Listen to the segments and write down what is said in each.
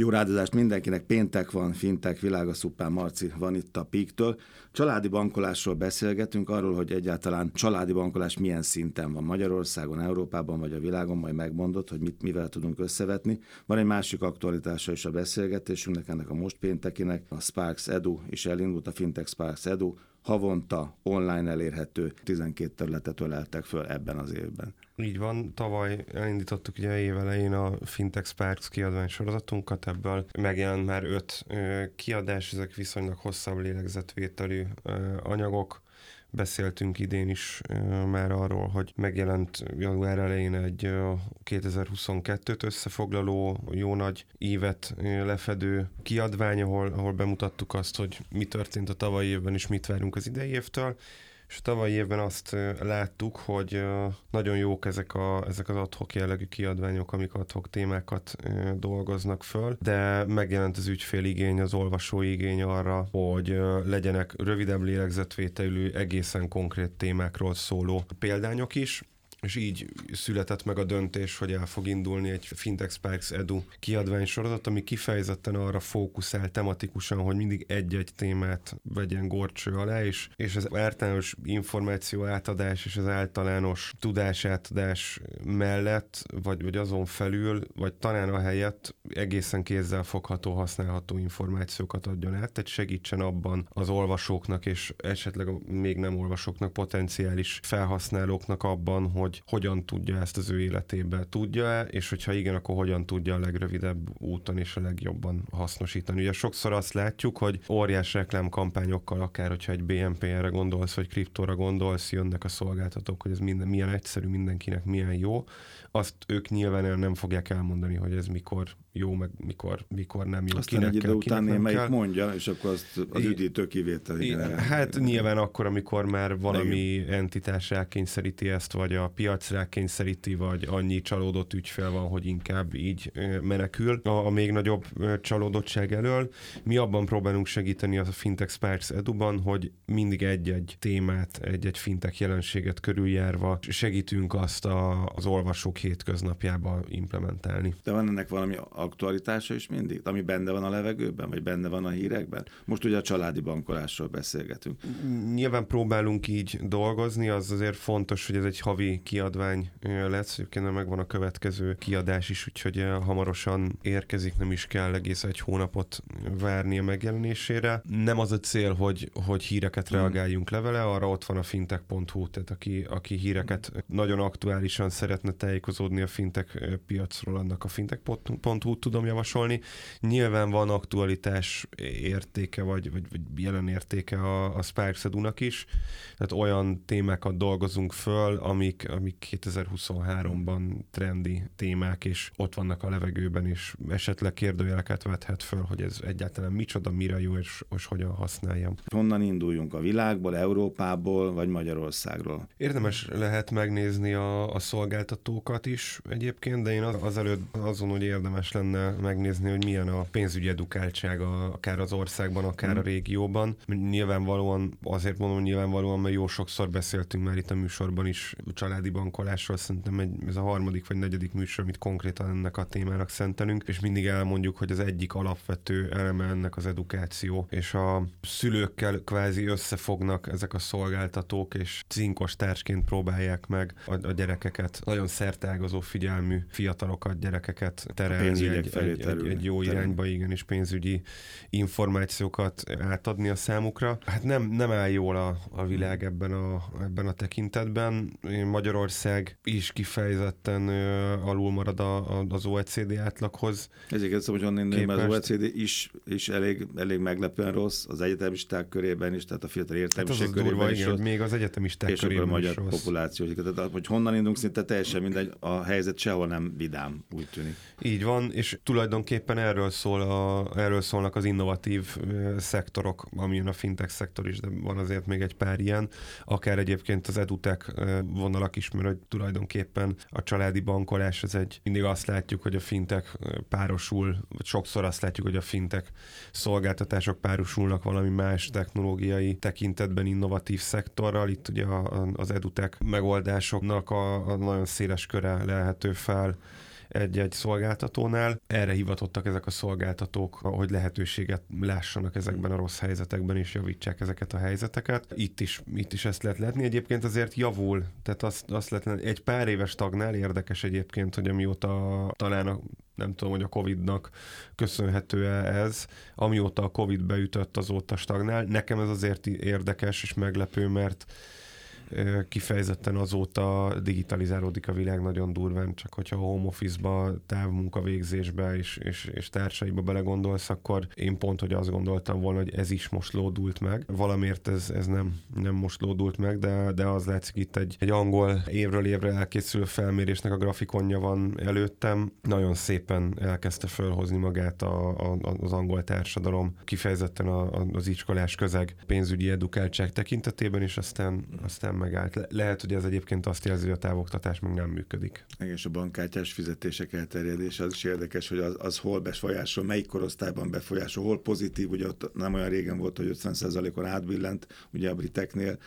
Jó rádozást mindenkinek, péntek van, fintek, világa szupán, Marci van itt a Píktől. Családi bankolásról beszélgetünk, arról, hogy egyáltalán családi bankolás milyen szinten van Magyarországon, Európában vagy a világon, majd megmondod, hogy mit, mivel tudunk összevetni. Van egy másik aktualitása is a beszélgetésünknek, ennek a most péntekinek, a Sparks Edu is elindult, a Fintech Sparks Edu, havonta online elérhető 12 területet öleltek föl ebben az évben. Így van, tavaly elindítottuk ugye év elején a Fintech Sparks kiadvány sorozatunkat, ebből megjelent már öt kiadás, ezek viszonylag hosszabb lélegzetvételű anyagok, Beszéltünk idén is már arról, hogy megjelent január elején egy 2022-t összefoglaló, jó nagy évet lefedő kiadvány, ahol, ahol bemutattuk azt, hogy mi történt a tavalyi évben és mit várunk az idei évtől és a tavalyi évben azt láttuk, hogy nagyon jók ezek, a, ezek az adhok jellegű kiadványok, amik adhok témákat dolgoznak föl, de megjelent az ügyféligény, az olvasói igény arra, hogy legyenek rövidebb lélegzetvételű, egészen konkrét témákról szóló példányok is, és így született meg a döntés, hogy el fog indulni egy Fintech Sparks Edu kiadvány sorozat, ami kifejezetten arra fókuszál tematikusan, hogy mindig egy-egy témát vegyen gorcső alá, és, és az általános információ átadás és az általános tudásátadás mellett, vagy, vagy azon felül, vagy talán a helyett egészen kézzel fogható, használható információkat adjon át, tehát segítsen abban az olvasóknak és esetleg még nem olvasóknak, potenciális felhasználóknak abban, hogy hogy hogyan tudja ezt az ő életébe tudja-e, és hogyha igen, akkor hogyan tudja a legrövidebb úton és a legjobban hasznosítani. Ugye sokszor azt látjuk, hogy óriás reklámkampányokkal, akár hogyha egy BNP-re gondolsz, vagy kriptóra gondolsz, jönnek a szolgáltatók, hogy ez minden, milyen egyszerű, mindenkinek milyen jó, azt ők nyilván nem fogják elmondani, hogy ez mikor jó, meg mikor, mikor nem jó. Aztán kinek egy idő után némelyik kell. mondja, és akkor azt az üdítő kivétel. Igen, hát nyilván akkor, amikor már valami igen. entitás rákényszeríti ezt, vagy a piac rákényszeríti, vagy annyi csalódott ügyfél van, hogy inkább így menekül a, a még nagyobb csalódottság elől. Mi abban próbálunk segíteni a Fintech Sparks Eduban, hogy mindig egy-egy témát, egy-egy fintech jelenséget körüljárva segítünk azt a, az olvasók hétköznapjába implementálni. De van ennek valami aktualitása is mindig, ami benne van a levegőben, vagy benne van a hírekben? Most ugye a családi bankolásról beszélgetünk. Nyilván próbálunk így dolgozni, az azért fontos, hogy ez egy havi kiadvány lesz, egyébként megvan a következő kiadás is, úgyhogy hamarosan érkezik, nem is kell egész egy hónapot várni a megjelenésére. Nem az a cél, hogy, hogy híreket hmm. reagáljunk levele, arra ott van a fintech.hu, tehát aki, aki híreket nagyon aktuálisan szeretne tájékozódni a fintech piacról, annak a fintech.hu út tudom javasolni. Nyilván van aktualitás értéke, vagy, vagy, vagy jelen értéke a, a Sparks Edu-nak is, tehát olyan témákat dolgozunk föl, amik, amik 2023-ban trendi témák, és ott vannak a levegőben, és esetleg kérdőjeleket vethet föl, hogy ez egyáltalán micsoda, mire jó, és, és hogyan használjam. Honnan induljunk? A világból, Európából, vagy Magyarországról? Érdemes lehet megnézni a, a szolgáltatókat is egyébként, de én az, azelőtt azon, hogy érdemes lenne megnézni, hogy milyen a pénzügyi edukáltsága akár az országban, akár mm. a régióban. Nyilvánvalóan, azért mondom nyilvánvalóan, mert jó sokszor beszéltünk már itt a műsorban is a családi bankolásról, szerintem egy, ez a harmadik vagy negyedik műsor, amit konkrétan ennek a témának szentelünk, és mindig elmondjuk, hogy az egyik alapvető eleme ennek az edukáció, és a szülőkkel kvázi összefognak ezek a szolgáltatók, és cinkos társként próbálják meg a, a gyerekeket, nagyon szertágazó figyelmű fiatalokat, gyerekeket terelni egy, egy, egy, egy jó irányba, igen, és pénzügyi információkat átadni a számukra. Hát nem, nem áll jól a, a világ ebben a, ebben a tekintetben. Magyarország is kifejezetten alul marad a, a, az OECD átlaghoz. Ezért hogy onnan az OECD is, is elég, elég meglepően rossz, az egyetemisták körében is, tehát a fiatal értelmiség hát körében durva, is igen, rossz, még az egyetemisták és körében a magyar is populáció. Tehát, hogy honnan indulunk, szinte teljesen mindegy, a helyzet sehol nem vidám, úgy tűnik. Így van, és tulajdonképpen erről, szól a, erről szólnak az innovatív szektorok, amilyen a fintech szektor is, de van azért még egy pár ilyen, akár egyébként az edutech vonalak is, mert hogy tulajdonképpen a családi bankolás, ez egy, mindig azt látjuk, hogy a fintech párosul, vagy sokszor azt látjuk, hogy a fintech szolgáltatások párosulnak valami más technológiai tekintetben innovatív szektorral. Itt ugye az edutech megoldásoknak a, a nagyon széles köre lehető fel egy-egy szolgáltatónál. Erre hivatottak ezek a szolgáltatók, hogy lehetőséget lássanak ezekben a rossz helyzetekben, és javítsák ezeket a helyzeteket. Itt is, itt is ezt lehet látni. Egyébként azért javul, tehát azt, azt lehet egy pár éves tagnál érdekes egyébként, hogy amióta talán a nem tudom, hogy a Covid-nak köszönhető-e ez, amióta a Covid beütött, azóta stagnál. Nekem ez azért érdekes és meglepő, mert kifejezetten azóta digitalizálódik a világ nagyon durván, csak hogyha a home office-ba, távmunkavégzésbe és, és, és társaiba belegondolsz, akkor én pont, hogy azt gondoltam volna, hogy ez is most lódult meg. Valamiért ez, ez nem, nem most lódult meg, de, de az látszik itt egy, egy angol évről évre elkészülő felmérésnek a grafikonja van előttem. Nagyon szépen elkezdte fölhozni magát a, a, az angol társadalom, kifejezetten a, a, az iskolás közeg pénzügyi edukáltság tekintetében, és aztán, aztán megállt. Le- lehet, hogy ez egyébként azt jelzi, hogy a távoktatás meg nem működik. Igen, és a bankkártyás fizetések elterjedése az is érdekes, hogy az, az hol befolyásol, melyik korosztályban befolyásol, hol pozitív, ugye ott nem olyan régen volt, hogy 50%-on átbillent, ugye a briteknél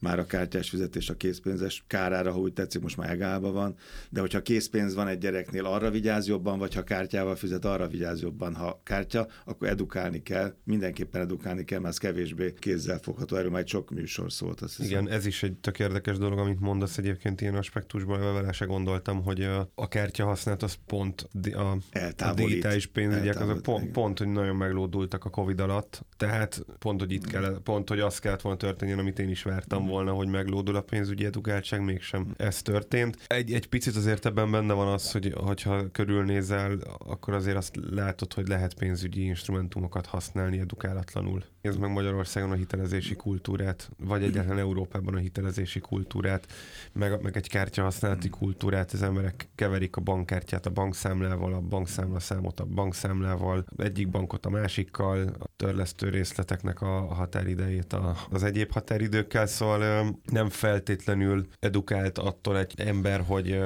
már a kártyás fizetés a készpénzes kárára, ha úgy tetszik, most már egálba van, de hogyha készpénz van egy gyereknél, arra vigyáz jobban, vagy ha kártyával fizet, arra vigyáz jobban. Ha kártya, akkor edukálni kell, mindenképpen edukálni kell, mert ez kevésbé kézzel fogható. Erről majd sok műsor szólt. Azt Igen, ez is egy tök érdekes dolog, amit mondasz egyébként ilyen aspektusban, vele se gondoltam, hogy a, kártya használat az pont a, a digitális pénzügyek, az a pont, pont, hogy nagyon meglódultak a Covid alatt, tehát pont, hogy itt kell, pont, hogy azt kellett volna történjen, amit én is vártam mm. volna, hogy meglódul a pénzügyi edukáltság, mégsem ez történt. Egy, egy picit azért ebben benne van az, hogy hogyha körülnézel, akkor azért azt látod, hogy lehet pénzügyi instrumentumokat használni edukálatlanul. Ez meg Magyarországon a hitelezési kultúrát, vagy egyáltalán Európában a hitelezési kultúrát, meg, meg egy kártya használati kultúrát, az emberek keverik a bankkártyát a bankszámlával, a bankszámla számot a bankszámlával, egyik bankot a másikkal, a törlesztő részleteknek a határidejét a, az egyéb határidőkkel, szóval nem feltétlenül edukált attól egy ember, hogy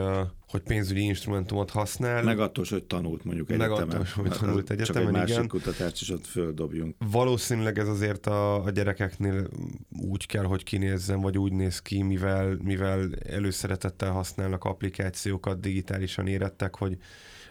hogy pénzügyi instrumentumot használ. Meg attól, hogy tanult mondjuk egyetemen. Meg attól, hogy tanult egyetemen, Csak egy másik igen. kutatást is ott földobjunk. Valószínűleg ez azért a, a gyerekeknél úgy kell, hogy kinézzen, vagy úgy néz ki, mivel, mivel előszeretettel használnak applikációkat, digitálisan érettek, hogy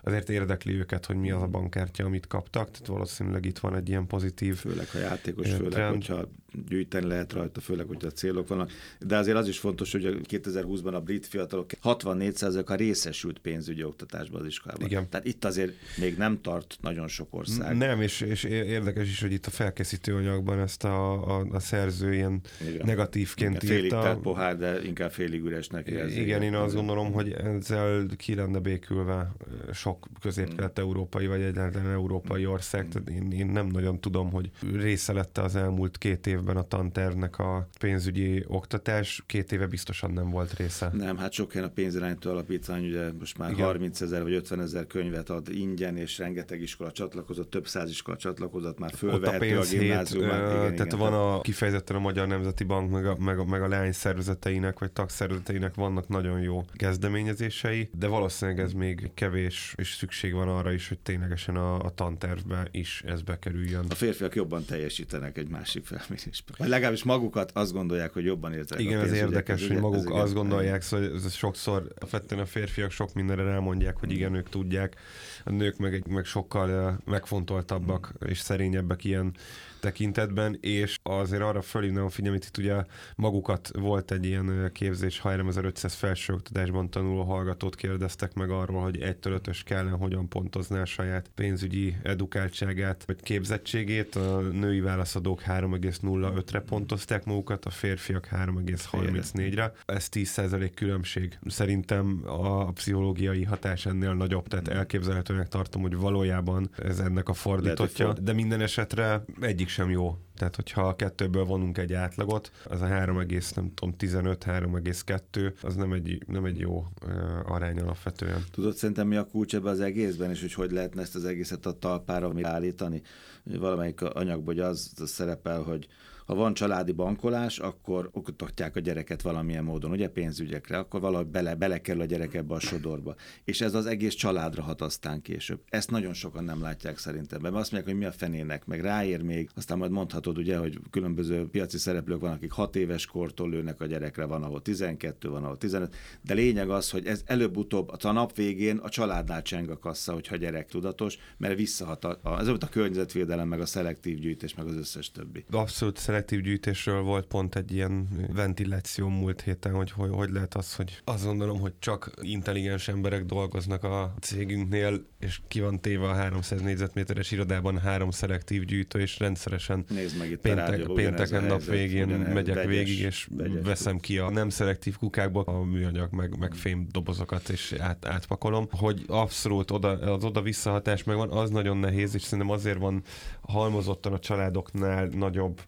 azért érdekli őket, hogy mi az a bankkártya, amit kaptak, tehát valószínűleg itt van egy ilyen pozitív Főleg, ha játékos, trend. főleg, hogyha gyűjteni lehet rajta, főleg, hogyha a célok vannak. De azért az is fontos, hogy 2020-ban a brit fiatalok 64%-a részesült pénzügyi oktatásban az iskolában. Igen. Tehát itt azért még nem tart nagyon sok ország. Nem, és, és érdekes is, hogy itt a felkészítő anyagban ezt a, a, a szerző ilyen Igen. negatívként Igen, írta. Félig pohár, de inkább félig üresnek érzi. Igen, én azt gondolom, hogy ezzel ki lenne békülve sok közép-kelet-európai vagy egyáltalán európai ország. Tehát én, én nem nagyon tudom, hogy része lett az elmúlt két év évben a tantervnek a pénzügyi oktatás, két éve biztosan nem volt része. Nem, hát sok helyen a pénzirányító alapítvány ugye most már Igen. 30 ezer vagy 50 ezer könyvet ad ingyen, és rengeteg iskola csatlakozott, több száz iskola csatlakozott, már fölvehető a, a gimnázium. Tehát igen. van a kifejezetten a Magyar Nemzeti Bank, meg a, meg a, meg a lány szervezeteinek, vagy tagszervezeteinek vannak nagyon jó kezdeményezései, de valószínűleg ez még kevés, és szükség van arra is, hogy ténylegesen a, a tantervbe is ez bekerüljön. A férfiak jobban teljesítenek egy másik felmérés is. Vagy legalábbis magukat azt gondolják, hogy jobban értenek. Igen, ez érdekes, hogy maguk ez azt gondolják, szóval ez sokszor, a férfiak sok mindenre elmondják, hogy igen, ők tudják, a nők meg, meg sokkal megfontoltabbak és szerényebbek ilyen tekintetben, és azért arra fölhívnám a figyelmet, itt ugye magukat volt egy ilyen képzés, ha 3500 felsőoktatásban tanuló hallgatót kérdeztek meg arról, hogy 1 5 kellene hogyan pontozná a saját pénzügyi edukáltságát, vagy képzettségét. A női válaszadók 3,05-re pontozták magukat, a férfiak 3,34-re. Ez 10% különbség. Szerintem a pszichológiai hatás ennél nagyobb, tehát elképzelhetőnek tartom, hogy valójában ez ennek a fordítottja, de minden esetre egyik sem jó. Tehát, hogyha a kettőből vonunk egy átlagot, az a 3, nem tudom, 15, 3,2, az nem egy, nem egy jó uh, arány alapvetően. Tudod szerintem mi a kulcs ebbe az egészben, és hogy hogy lehetne ezt az egészet a talpára állítani? Valamelyik anyagban az, az szerepel, hogy ha van családi bankolás, akkor oktatják a gyereket valamilyen módon, ugye pénzügyekre, akkor valahogy bele, belekerül a gyerek ebbe a sodorba. És ez az egész családra hat aztán később. Ezt nagyon sokan nem látják szerintem. Mert azt mondják, hogy mi a fenének, meg ráér még, aztán majd mondhatod ugye, hogy különböző piaci szereplők van, akik 6 éves kortól lőnek a gyerekre, van ahol 12, van ahol 15, de lényeg az, hogy ez előbb-utóbb a nap végén a családnál cseng a kassa, hogyha gyerek tudatos, mert visszahat a, a, ez a környezetvédelem, meg a szelektív gyűjtés, meg az összes többi. Abszolút szelektív gyűjtésről volt pont egy ilyen ventiláció múlt héten, hogy hogy, hogy lehet az, hogy azt gondolom, hogy csak intelligens emberek dolgoznak a cégünknél, és ki van téve a 300 négyzetméteres irodában három szelektív gyűjtő, és rendszeresen Nézd meg itt péntek, rádió, pénteken nap végén megyek vegyes, végig, és vegyes. veszem ki a nem szelektív kukákból a műanyag, meg, meg fém dobozokat, és át, átpakolom. Hogy abszolút oda, az oda visszahatás megvan, az nagyon nehéz, és szerintem azért van halmozottan a családoknál nagyobb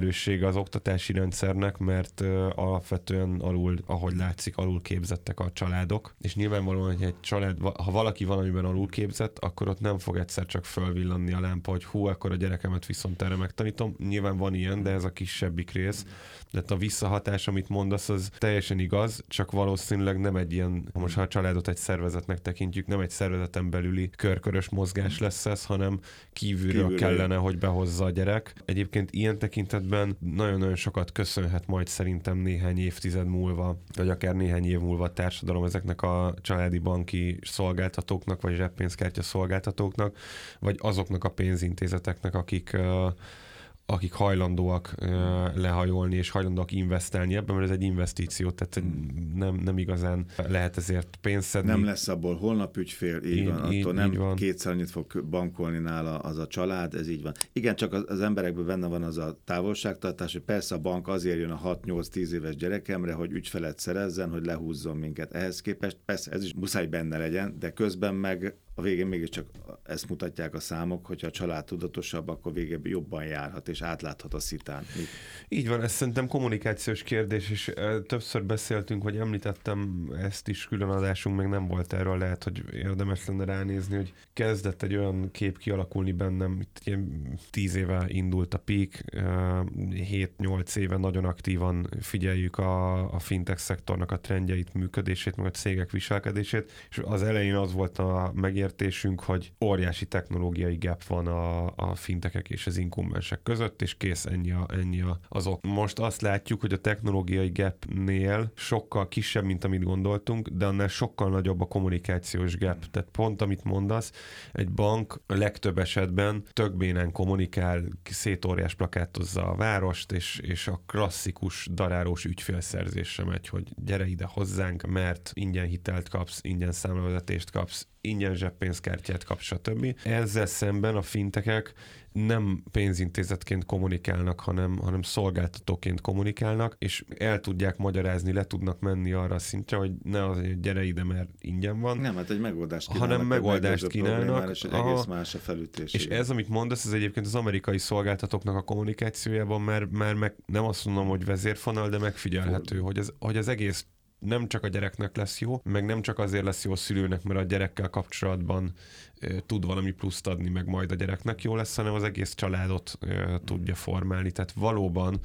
felelőssége az oktatási rendszernek, mert alapvetően alul, ahogy látszik, alul képzettek a családok, és nyilvánvalóan, hogy egy család, ha valaki valamiben alul képzett, akkor ott nem fog egyszer csak fölvillanni a lámpa, hogy hú, akkor a gyerekemet viszont erre megtanítom. Nyilván van ilyen, de ez a kisebbik rész. De a visszahatás, amit mondasz, az teljesen igaz, csak valószínűleg nem egy ilyen, most ha a családot egy szervezetnek tekintjük, nem egy szervezeten belüli körkörös mozgás lesz ez, hanem kívülről, kívülről kellene, hogy behozza a gyerek. Egyébként ilyen tekintetben nagyon-nagyon sokat köszönhet majd szerintem néhány évtized múlva, vagy akár néhány év múlva a társadalom ezeknek a családi banki szolgáltatóknak, vagy zseppénzkártya szolgáltatóknak, vagy azoknak a pénzintézeteknek, akik akik hajlandóak lehajolni és hajlandóak investálni ebben, mert ez egy investíció, tehát nem, nem igazán lehet ezért pénzt szedni. Nem lesz abból holnap ügyfél, így, így van, attól így, nem így van. kétszer annyit fog bankolni nála az a család, ez így van. Igen, csak az, az emberekben benne van az a távolságtartás, hogy persze a bank azért jön a 6-8-10 éves gyerekemre, hogy ügyfelet szerezzen, hogy lehúzzon minket. Ehhez képest persze ez is muszáj benne legyen, de közben meg a végén mégiscsak ezt mutatják a számok, hogyha a család tudatosabb, akkor végén jobban járhat, és átláthat a szitán. Így van, ez szerintem kommunikációs kérdés, és többször beszéltünk, vagy említettem ezt is, különadásunk még nem volt erről, lehet, hogy érdemes lenne ránézni, hogy kezdett egy olyan kép kialakulni bennem, itt ilyen tíz éve indult a peak, 7-8 éve nagyon aktívan figyeljük a, a fintech szektornak a trendjeit, működését, meg a cégek viselkedését, és az elején az volt a megértés, megértésünk, hogy óriási technológiai gap van a, a fintekek és az inkumbensek között, és kész ennyi, a, ennyi a, az ok. Most azt látjuk, hogy a technológiai gapnél sokkal kisebb, mint amit gondoltunk, de annál sokkal nagyobb a kommunikációs gap. Tehát pont amit mondasz, egy bank a legtöbb esetben tökbénen kommunikál, szétóriás plakátozza a várost, és, és a klasszikus darárós ügyfélszerzésre megy, hogy gyere ide hozzánk, mert ingyen hitelt kapsz, ingyen számlavezetést kapsz, ingyen zseppénzkártyát kap, stb. Ezzel szemben a fintekek nem pénzintézetként kommunikálnak, hanem, hanem szolgáltatóként kommunikálnak, és el tudják magyarázni, le tudnak menni arra a szintre, hogy ne az, hogy gyere ide, mert ingyen van. Nem, hát egy megoldást kínálnak. Hanem megoldást kínálnak. És egy egész más a felütés. És ez, amit mondasz, ez egyébként az amerikai szolgáltatóknak a kommunikációjában mert már meg, nem azt mondom, hogy vezérfonal, de megfigyelhető, hogy az, hogy az egész nem csak a gyereknek lesz jó, meg nem csak azért lesz jó a szülőnek, mert a gyerekkel kapcsolatban e, tud valami pluszt adni, meg majd a gyereknek jó lesz, hanem az egész családot e, tudja formálni. Tehát valóban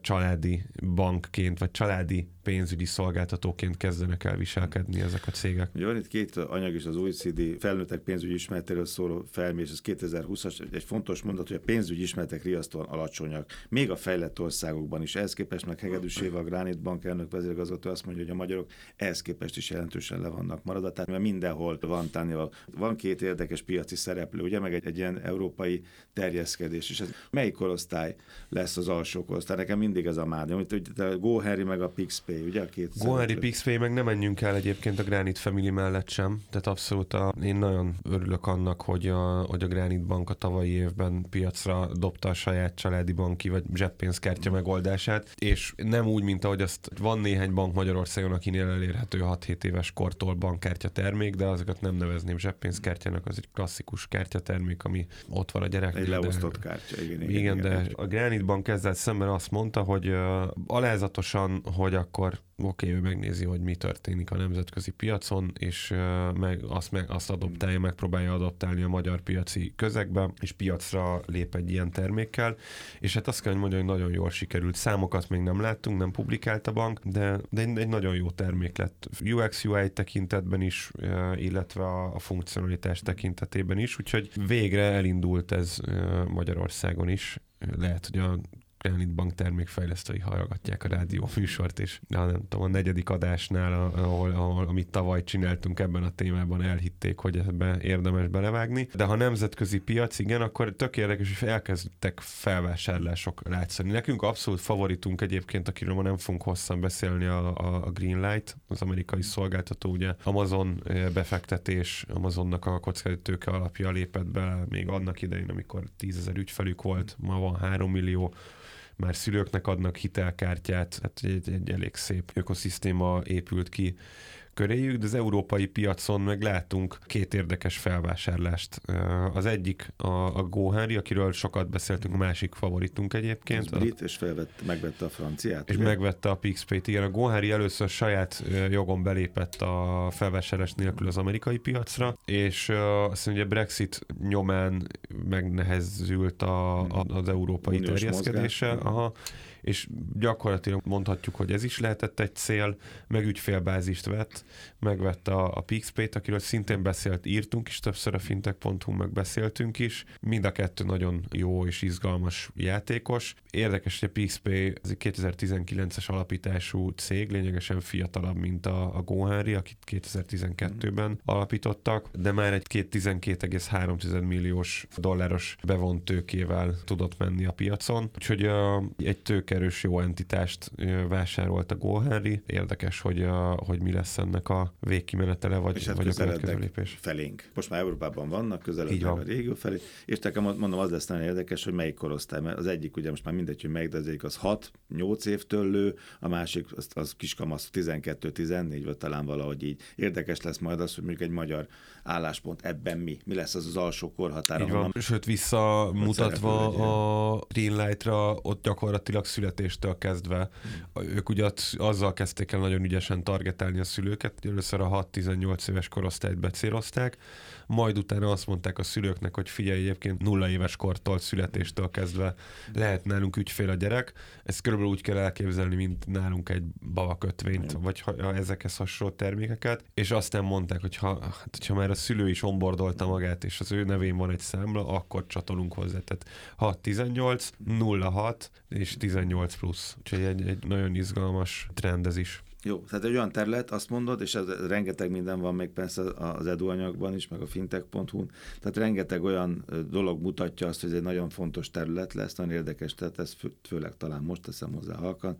családi bankként, vagy családi pénzügyi szolgáltatóként kezdenek el viselkedni ezek a cégek. Ugye van itt két anyag is az OECD felnőttek pénzügyi ismeretéről szóló felmérés, ez 2020-as, egy fontos mondat, hogy a pénzügyi ismeretek riasztóan alacsonyak, még a fejlett országokban is. Ehhez képest meg Hegedűs Éva, a Granit Bank elnök vezérigazgató azt mondja, hogy a magyarok ehhez képest is jelentősen le vannak maradva, tehát mert mindenhol van tennival. Van két érdekes piaci szereplő, ugye, meg egy, egy ilyen európai terjeszkedés, és ez melyik korosztály lesz az alsó korosztály? Nekem mindig ez a mádi, amit a GoHarry meg a PixPay, ugye a két GoHarry, PixPay, meg nem menjünk el egyébként a Granite Family mellett sem, tehát abszolút a, én nagyon örülök annak, hogy a, hogy a Granite Bank a tavalyi évben piacra dobta a saját családi banki vagy zseppénzkártya megoldását, és nem úgy, mint ahogy azt van néhány bank Magyarországon, akinél elérhető 6-7 éves kortól bankkártya termék, de azokat nem nevezném zseppénzkártyának, az egy klasszikus kártyatermék, ami ott van a gyereknél. Egy leosztott de, kártya, igen. Igen, igen de igen. a Granite Bank ezzel szemben azt mondta, hogy uh, alázatosan, hogy akkor oké, okay, ő megnézi, hogy mi történik a nemzetközi piacon, és meg azt, meg, azt adoptálja, megpróbálja adoptálni a magyar piaci közegbe, és piacra lép egy ilyen termékkel, és hát azt kell, hogy mondjam, hogy nagyon jól sikerült. Számokat még nem láttunk, nem publikált a bank, de, de egy, nagyon jó termék lett UX-UI tekintetben is, illetve a, a funkcionalitás tekintetében is, úgyhogy végre elindult ez Magyarországon is. Lehet, hogy a Granit Bank termékfejlesztői hallgatják a rádió műsort, és de nem tudom, a negyedik adásnál, ahol, ahol, amit tavaly csináltunk ebben a témában, elhitték, hogy ebbe érdemes belevágni. De ha nemzetközi piac, igen, akkor tök érdekes, hogy elkezdtek felvásárlások látszani. Nekünk abszolút favoritunk egyébként, akiről ma nem fogunk hosszan beszélni, a, a, a Greenlight, az amerikai szolgáltató, ugye Amazon befektetés, Amazonnak a kockázatőke alapja lépett be még annak idején, amikor tízezer ügyfelük volt, ma van három millió már szülőknek adnak hitelkártyát, hát egy, egy elég szép ökoszisztéma épült ki köréjük, de az európai piacon meg látunk két érdekes felvásárlást. Az egyik a, a Gohari, akiről sokat beszéltünk, a másik favoritunk egyébként. Az brit, és felvett, megvette a franciát. És ugye? megvette a Pixpay-t. Igen, a Gohari először saját jogon belépett a felvásárlás nélkül az amerikai piacra, és azt mondja, Brexit nyomán megnehezült a, a, az európai Uniós terjeszkedése. Aha és gyakorlatilag mondhatjuk, hogy ez is lehetett egy cél, meg ügyfélbázist vett, megvette a, a Pixpay-t, akiről szintén beszélt, írtunk is többször a fintech.hu, meg beszéltünk is. Mind a kettő nagyon jó és izgalmas játékos. Érdekes, hogy a Pixpay ez egy 2019-es alapítású cég, lényegesen fiatalabb, mint a, a GoHenry, akit 2012-ben alapítottak, de már egy 12,3 milliós dolláros bevont tőkével tudott menni a piacon. Úgyhogy uh, egy tők erős jó entitást vásárolt a Gohenry. Érdekes, hogy, a, hogy mi lesz ennek a végkimenetele, vagy, és hát vagy a következő lépés. Felénk. Most már Európában vannak, közelednek a régió felé, és nekem mondom, az lesz nagyon érdekes, hogy melyik korosztály, mert az egyik ugye most már mindegy, hogy melyik, de az egyik az 6-8 évtől lő, a másik az, az kiskamasz 12-14, vagy talán valahogy így. Érdekes lesz majd az, hogy mondjuk egy magyar álláspont ebben mi? Mi lesz az az alsó korhatár? Így van. Sőt, visszamutatva a Greenlight-ra, ott gyakorlatilag születéstől kezdve. Hmm. Ők ugye azzal kezdték el nagyon ügyesen targetálni a szülőket, hogy először a 6-18 éves korosztályt becélozták, majd utána azt mondták a szülőknek, hogy figyelj, egyébként nulla éves kortól, születéstől kezdve lehet nálunk ügyfél a gyerek. Ezt körülbelül úgy kell elképzelni, mint nálunk egy bavakötvényt, mm. vagy ha, ezekhez hasonló termékeket, és aztán mondták, hogy ha, hát, hogyha már a szülő is onboardolta magát, és az ő nevén van egy számla, akkor csatolunk hozzá. Tehát 6-18, 0-6 és 18 plusz. Úgyhogy egy, egy nagyon izgalmas trend ez is. Jó, tehát egy olyan terület, azt mondod, és ez, rengeteg minden van még persze az edu anyagban is, meg a fintech.hu-n, tehát rengeteg olyan dolog mutatja azt, hogy ez egy nagyon fontos terület lesz, nagyon érdekes, tehát ez fő, főleg talán most teszem hozzá halkan,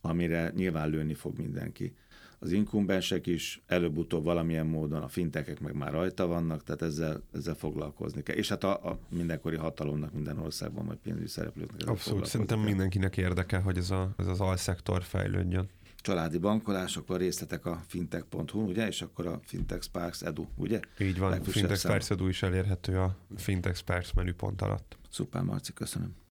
amire nyilván lőni fog mindenki. Az inkumbensek is előbb-utóbb valamilyen módon, a fintekek meg már rajta vannak, tehát ezzel, ezzel foglalkozni kell. És hát a, a mindenkori hatalomnak minden országban, vagy pénzügyi szereplőknek Abszolút, szerintem kell. mindenkinek érdekel, hogy ez, a, ez az alszektor fejlődjön családi bankolás, akkor részletek a fintech.hu, ugye, és akkor a Fintech Sparks Edu, ugye? Így van, a Fintech Sparks Edu is elérhető a Fintech Sparks menüpont alatt. Szuper, Marci, köszönöm.